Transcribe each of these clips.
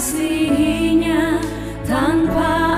Dikasihinya tanpa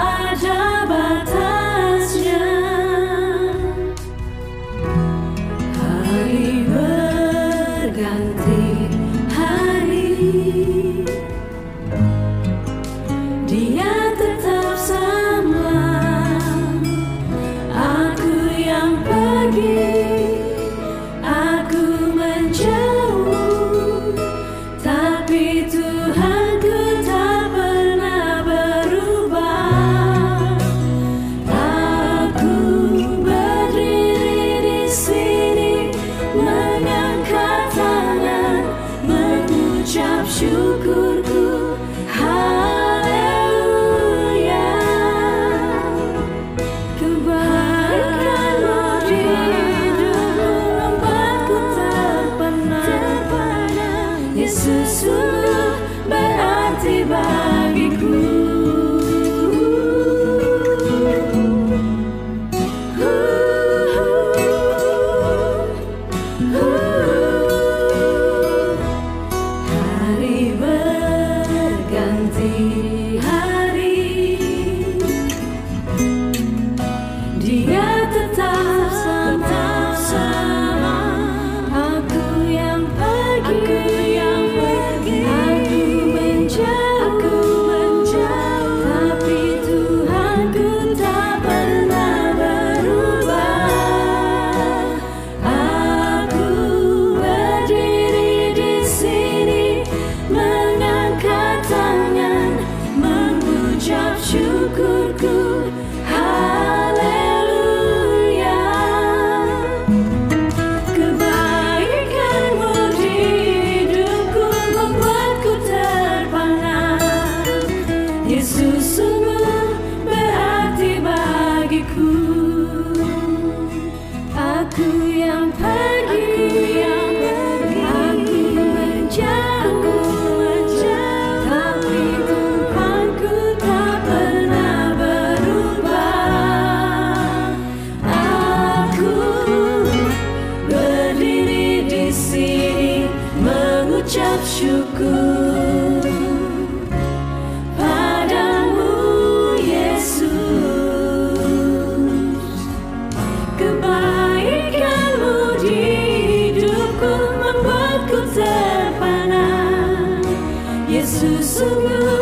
Yesus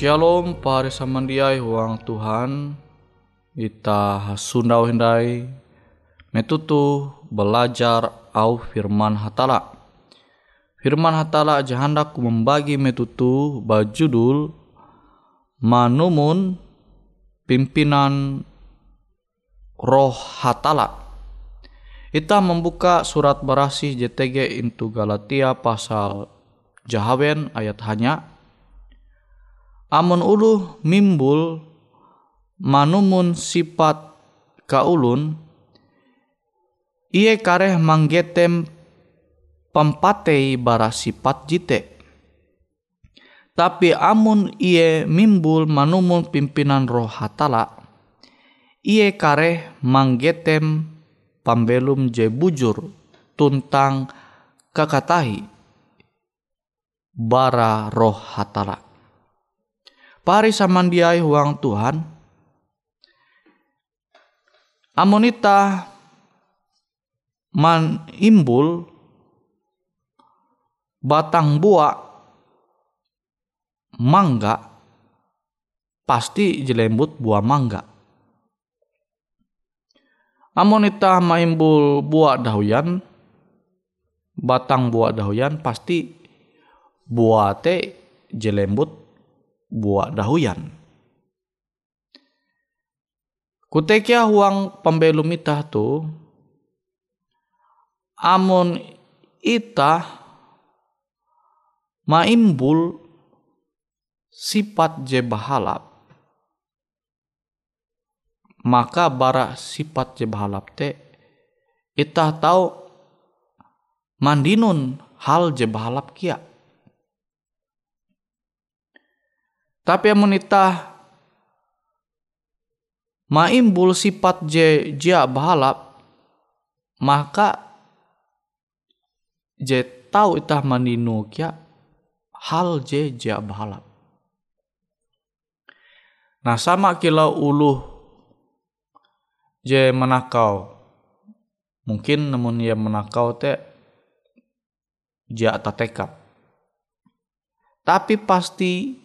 Shalom pare samandiai huang Tuhan. Ita hasundau hindai. Metutu belajar au firman hatala. Firman hatala jahandak membagi metutu bajudul Manumun pimpinan roh hatala. Ita membuka surat berasih JTG into Galatia pasal Jahawen ayat hanya amun ulu mimbul manumun sifat kaulun iye kareh manggetem pempatei bara sifat jite. Tapi amun iye mimbul manumun pimpinan roh hatala iye kareh manggetem pambelum je bujur tuntang kakatahi bara roh hatala pari samandiai huang Tuhan. Amonita man imbul batang buah mangga pasti jelembut buah mangga. Amonita maimbul buah dahuyan batang buah dahuyan pasti buah te jelembut buah dahuyan. Kutekia huang pembelum itah tu amun itah maimbul sifat je bahalap maka bara sifat je bahalap te itah tahu mandinun hal je bahalap kia Tapi amun itah maimbul sifat je jia bahalap maka je tahu itah maninu kia hal je jia bahalap. Nah sama kilau uluh je menakau mungkin namun ia menakau te jia tatekap tapi pasti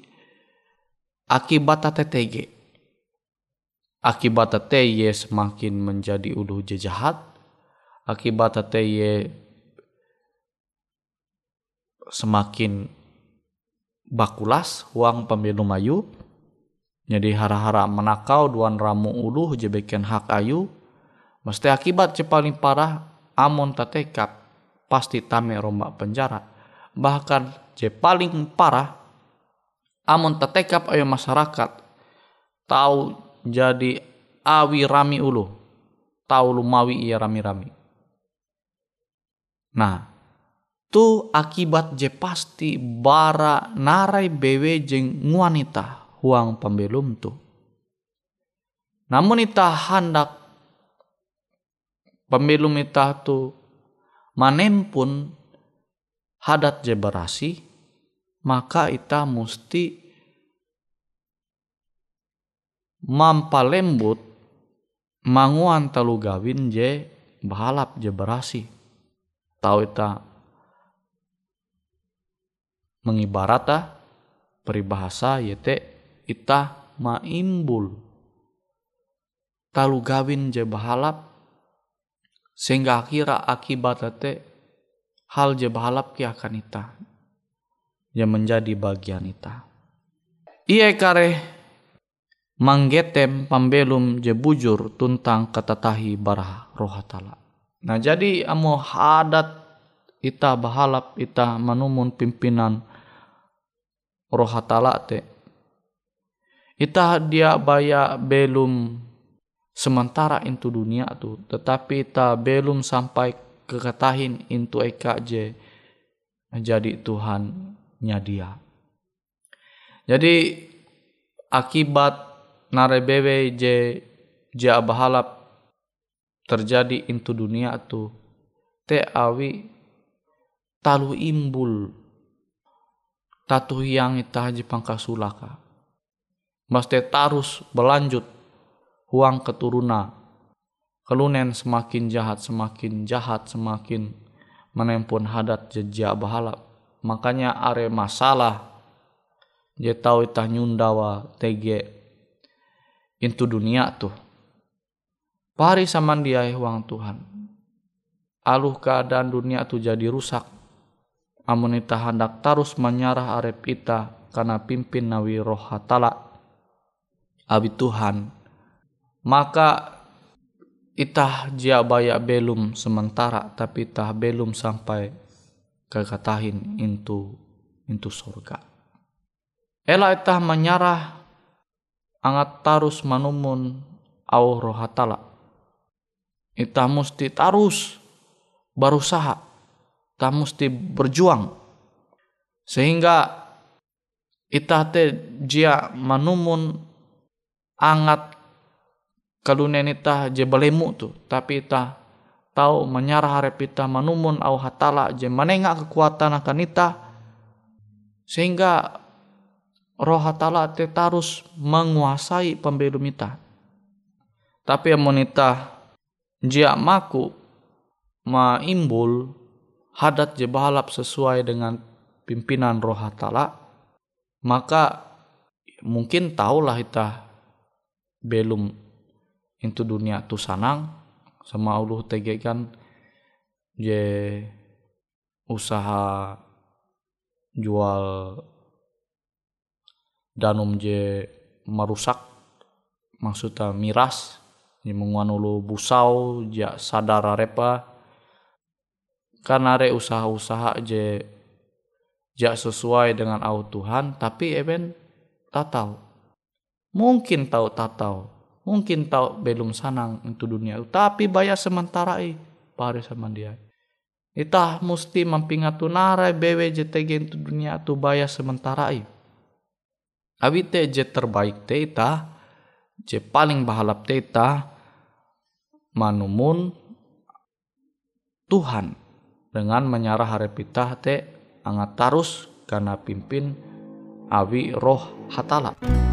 akibat TTG. Akibat TTY semakin menjadi ulu jahat. Akibat TTY semakin bakulas uang pemilu mayu. Jadi hara-hara menakau duan ramu ulu jebeken hak ayu. Mesti akibat paling parah amon tatekap pasti tame rombak penjara. Bahkan je paling parah amun tetekap ayo masyarakat tahu jadi awi rami ulu tahu lumawi iya rami-rami. Nah tu akibat je pasti bara narai bewe jeng wanita huang pembelum tu. Namun ita hendak pembelum ita tu manem pun hadat je berasi maka ita mesti mampalembut manguan talu gawin je bahalap je berasi. Tahu ita mengibarata peribahasa yete ita maimbul. Talu gawin je bahalap sehingga akhirnya akibat hal je bahalap ki akan ita yang menjadi bagian ita. Ia kare manggetem pambelum je bujur tuntang katatahi barah roh tala. Nah jadi amo hadat ita bahalap ita manumun pimpinan roh tala te. Ita dia baya belum sementara into dunia tu, tetapi ita belum sampai kekatahin into eka je jadi Tuhan nya dia. Jadi akibat narebewe je ja bahalap terjadi into dunia tu te awi talu imbul tatu yang ita haji pangkasulaka mesti tarus berlanjut huang keturuna kelunen semakin jahat semakin jahat semakin menempun hadat jejak bahalap makanya are masalah. Je tahu itah nyundawa tege into dunia tuh. Pari saman dia huang Tuhan. Aluh keadaan dunia tuh jadi rusak. Amun ita hendak tarus menyarah arep ita karena pimpin nawi roh hatala. Abi Tuhan. Maka itah jia baya belum sementara tapi itah belum sampai kekatahin into into surga ela itah menyarah angat tarus manumun au roh hatala itah mesti tarus berusaha kita mesti berjuang. Sehingga ita te jia manumun angat kalunen ita je belemu tu tapi ita tahu menyarah harap ita manumun au hatala je menengak kekuatan akan ita sehingga roh hatala te tarus menguasai pembelum ita. Tapi amun ita jia maku ma imbul hadat je balap sesuai dengan pimpinan roh hatala maka mungkin tahulah kita belum itu dunia tu sanang sama Allah tege kan je usaha jual danum je merusak maksudnya miras je menguan ulu busau ja sadar repa. Karena re usaha-usaha je jak sesuai dengan au Tuhan tapi eben tak tahu. Mungkin tahu tak tahu mungkin tahu belum sanang itu dunia tapi bayar sementara i pare sama dia Itah mesti mampingatu narai bewe JTG itu dunia tu bayar sementara i. Abi te je terbaik te ita, je paling bahalap te manumun Tuhan dengan menyarah harapita te angat tarus karena pimpin awi roh hatala.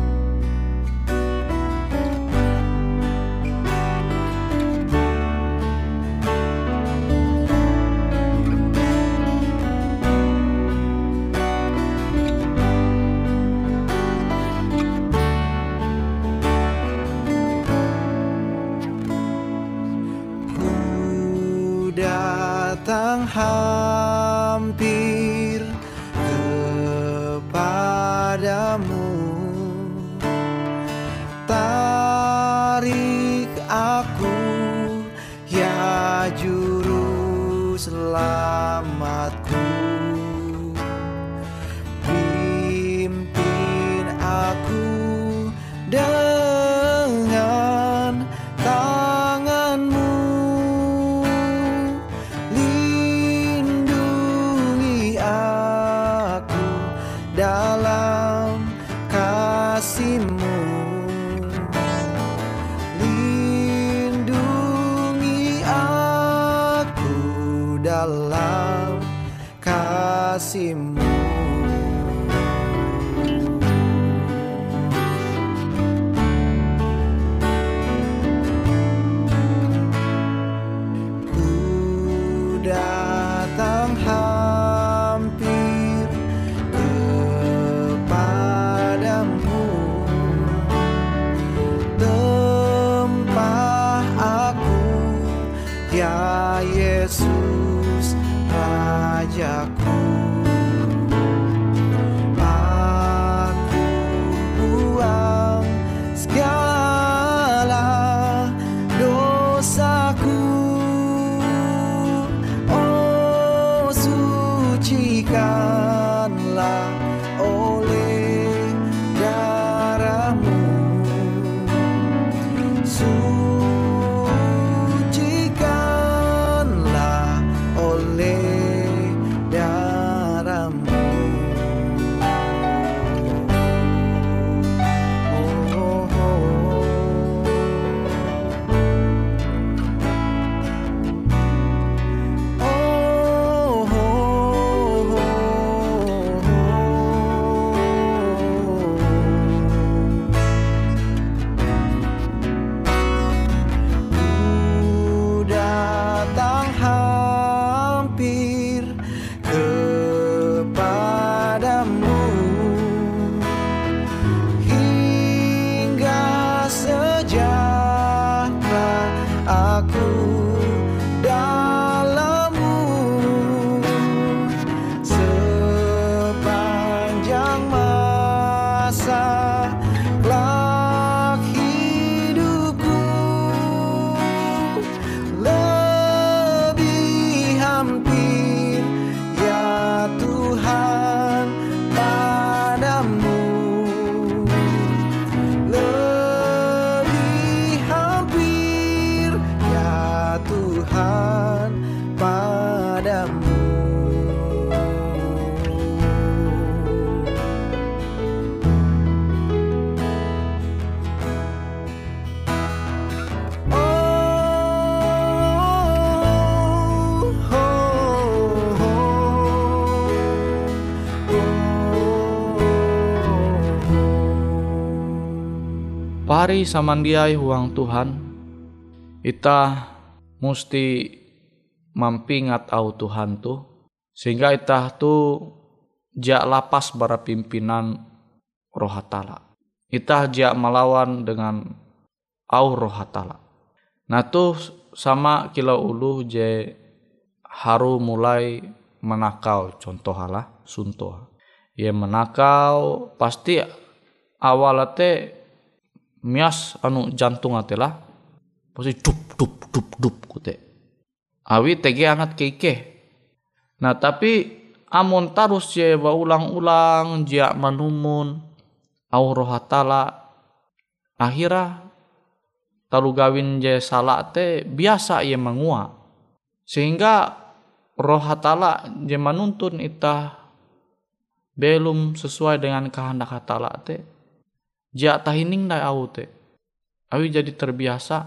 Pari samandiai huang Tuhan, ita musti mampingat au Tuhan tu, sehingga ita tu jak lapas bara pimpinan roh hatala. Ita jak melawan dengan au roh hatala. Nah tu sama kilau ulu je haru mulai menakau contoh halah sunto. Ia menakau pasti awalate mias anu jantung atelah pasti dup dup dup dup kute. Awi tege angat keike. Nah tapi amon tarus je ulang-ulang jia manumun au roh hatala akhirnya talu gawin je salah te biasa ia mengua sehingga roh hatala je manuntun ita belum sesuai dengan kehendak hatala te jia tahining dai au te awi jadi terbiasa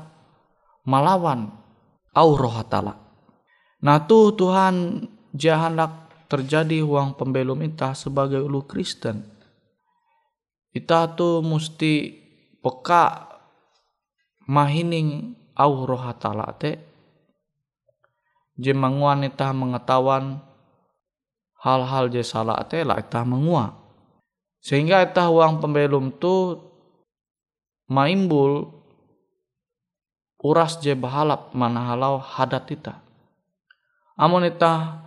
melawan au roh hatala. Nah tu Tuhan jia hendak terjadi uang pembelum ita sebagai ulu Kristen. Ita tu mesti peka mahining au roh hatala te. Je manguan ita mengetahuan hal-hal je salah te lah ita mengua sehingga ita uang pembelum tu maimbul uras je bahalap mana halau hadat ita. Amun ita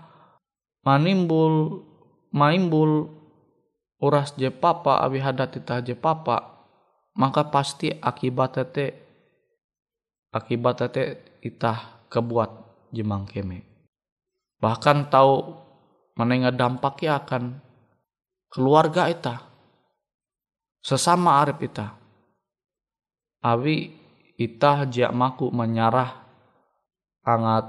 manimbul maimbul uras je papa abi hadat ita je papa maka pasti akibat te akibat te itah kebuat jemang keme bahkan tahu menengah dampaknya akan keluarga ita sesama arif ita. Awi ita jak maku menyarah angat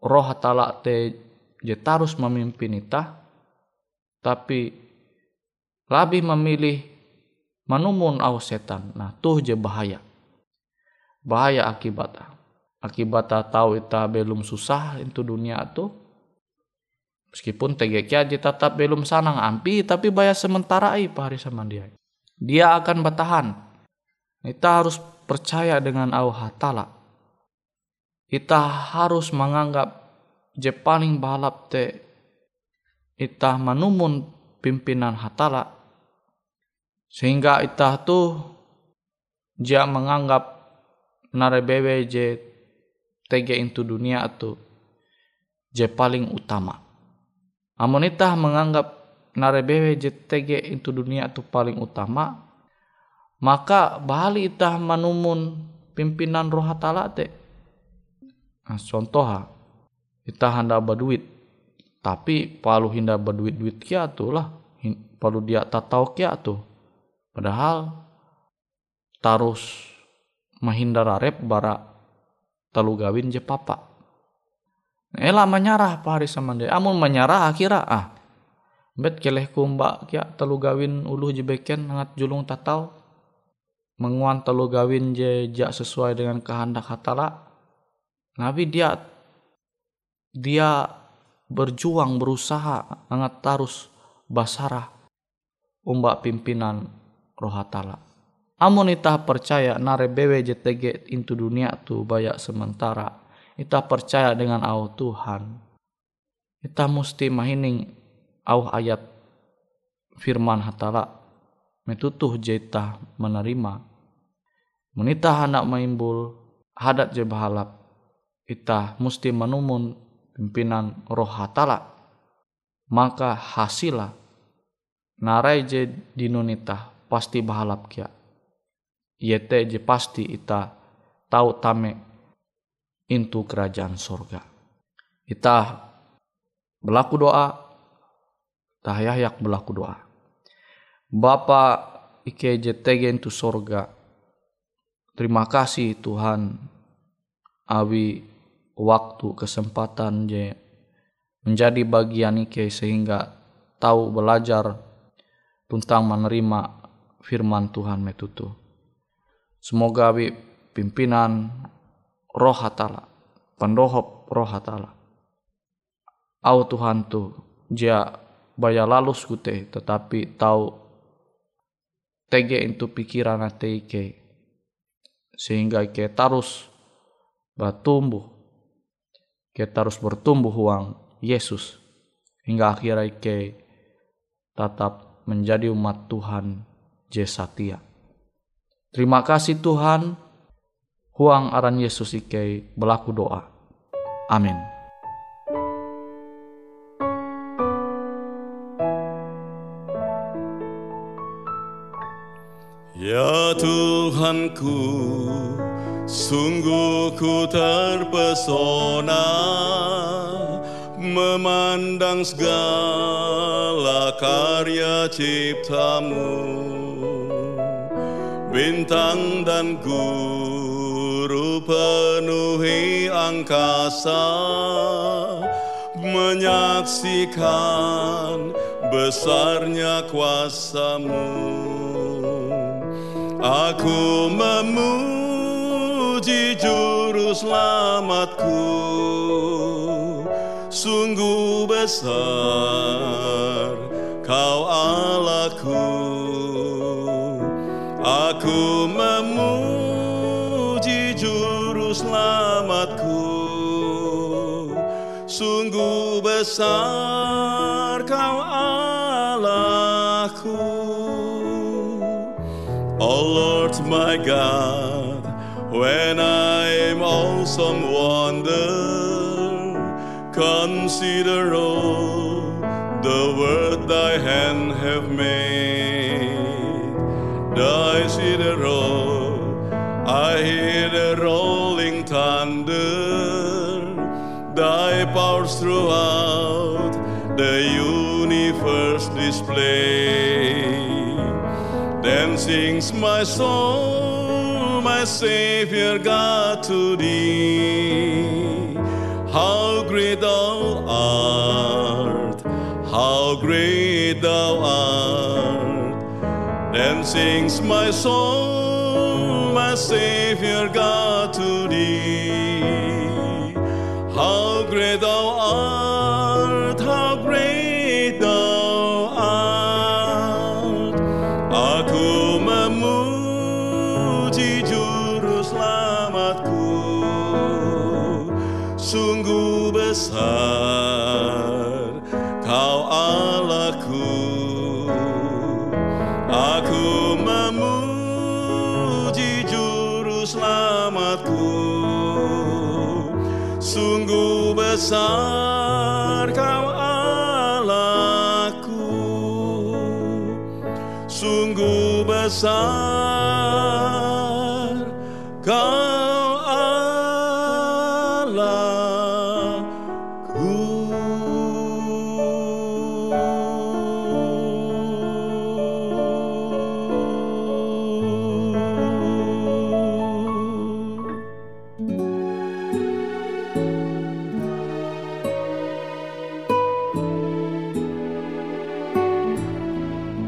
roh talak te je tarus memimpin ita tapi lebih memilih manumun au setan. Nah tuh je bahaya. Bahaya akibat akibat tahu ita belum susah itu dunia tu meskipun tegek aja tetap belum sanang ampi tapi bayar sementara ai pahari sama dia dia akan bertahan. Kita harus percaya dengan Allah Ta'ala kita harus menganggap je paling balap te ita manumun pimpinan hatala. Sehingga ita tu dia menganggap narebewe je tege itu dunia tu je paling utama. Amun ita menganggap narebewe je tege itu dunia tu paling utama maka bali ita manumun pimpinan roh hatala te. Nah, contoh ha ita hendak berduit tapi palu hinda berduit duit kia tu lah palu dia tak tahu kia tu. Padahal tarus mahindara rep bara telu gawin je papa. Ela menyarah pari sama dia amun menyarah akhirnya ah bet keleh kumba kia telu gawin uluh je beken hangat julung tatau menguan telu gawin je jak sesuai dengan kehendak hatala nabi dia dia berjuang berusaha hangat tarus basarah umbak pimpinan roh hatala Amun ita percaya nare bewe JTG into dunia tu banyak sementara. Ita percaya dengan au Tuhan. Ita mesti mahining au ayat firman hatala. Metutuh jeta menerima. Menita hendak maimbul hadat je bahalap. Ita mesti menumun pimpinan roh hatala. Maka hasilah narai je dinunita pasti bahalap kia. Yete je pasti ita tahu tame intu kerajaan sorga. Ita berlaku doa, tahyayak berlaku doa. Bapa ike JTG intu sorga. Terima kasih Tuhan awi waktu kesempatan je menjadi bagian ike sehingga tahu belajar tentang menerima firman Tuhan metutu. Semoga awi pimpinan roh hatala, pendohop roh hatala. Au Tuhan tu, dia baya lalus kute, tetapi tahu tege itu pikiran ate ike sehingga ike terus bertumbuh ike terus bertumbuh uang Yesus hingga akhirnya ike tetap menjadi umat Tuhan Jesatia. Terima kasih Tuhan, huang aran Yesus ike berlaku doa. Amin. Ya Tuhanku, sungguh ku terpesona memandang segala karya ciptamu. Bintang dan guru penuhi angkasa menyaksikan besarnya kuasamu. Aku memuji juru selamatku. Sungguh besar kau Allahku. Aku memuji juru selamatku. Sungguh besar my God, when I am awesome wonder, consider all the word thy hand have made. Thy cedar roll, I hear the rolling thunder, thy powers throughout the universe display. Then sings my soul, my Savior God to thee. How great thou art, how great thou art. Then sings my soul, my Savior God to thee. Besar kau Allahku. Sungguh besar kau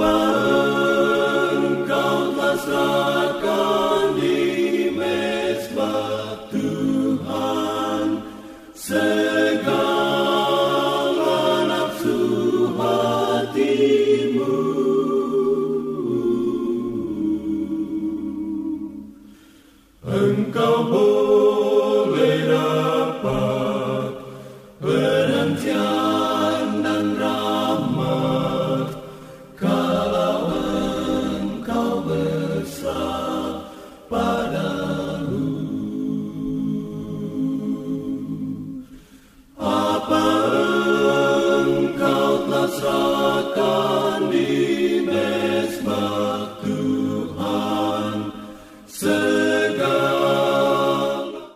Papa.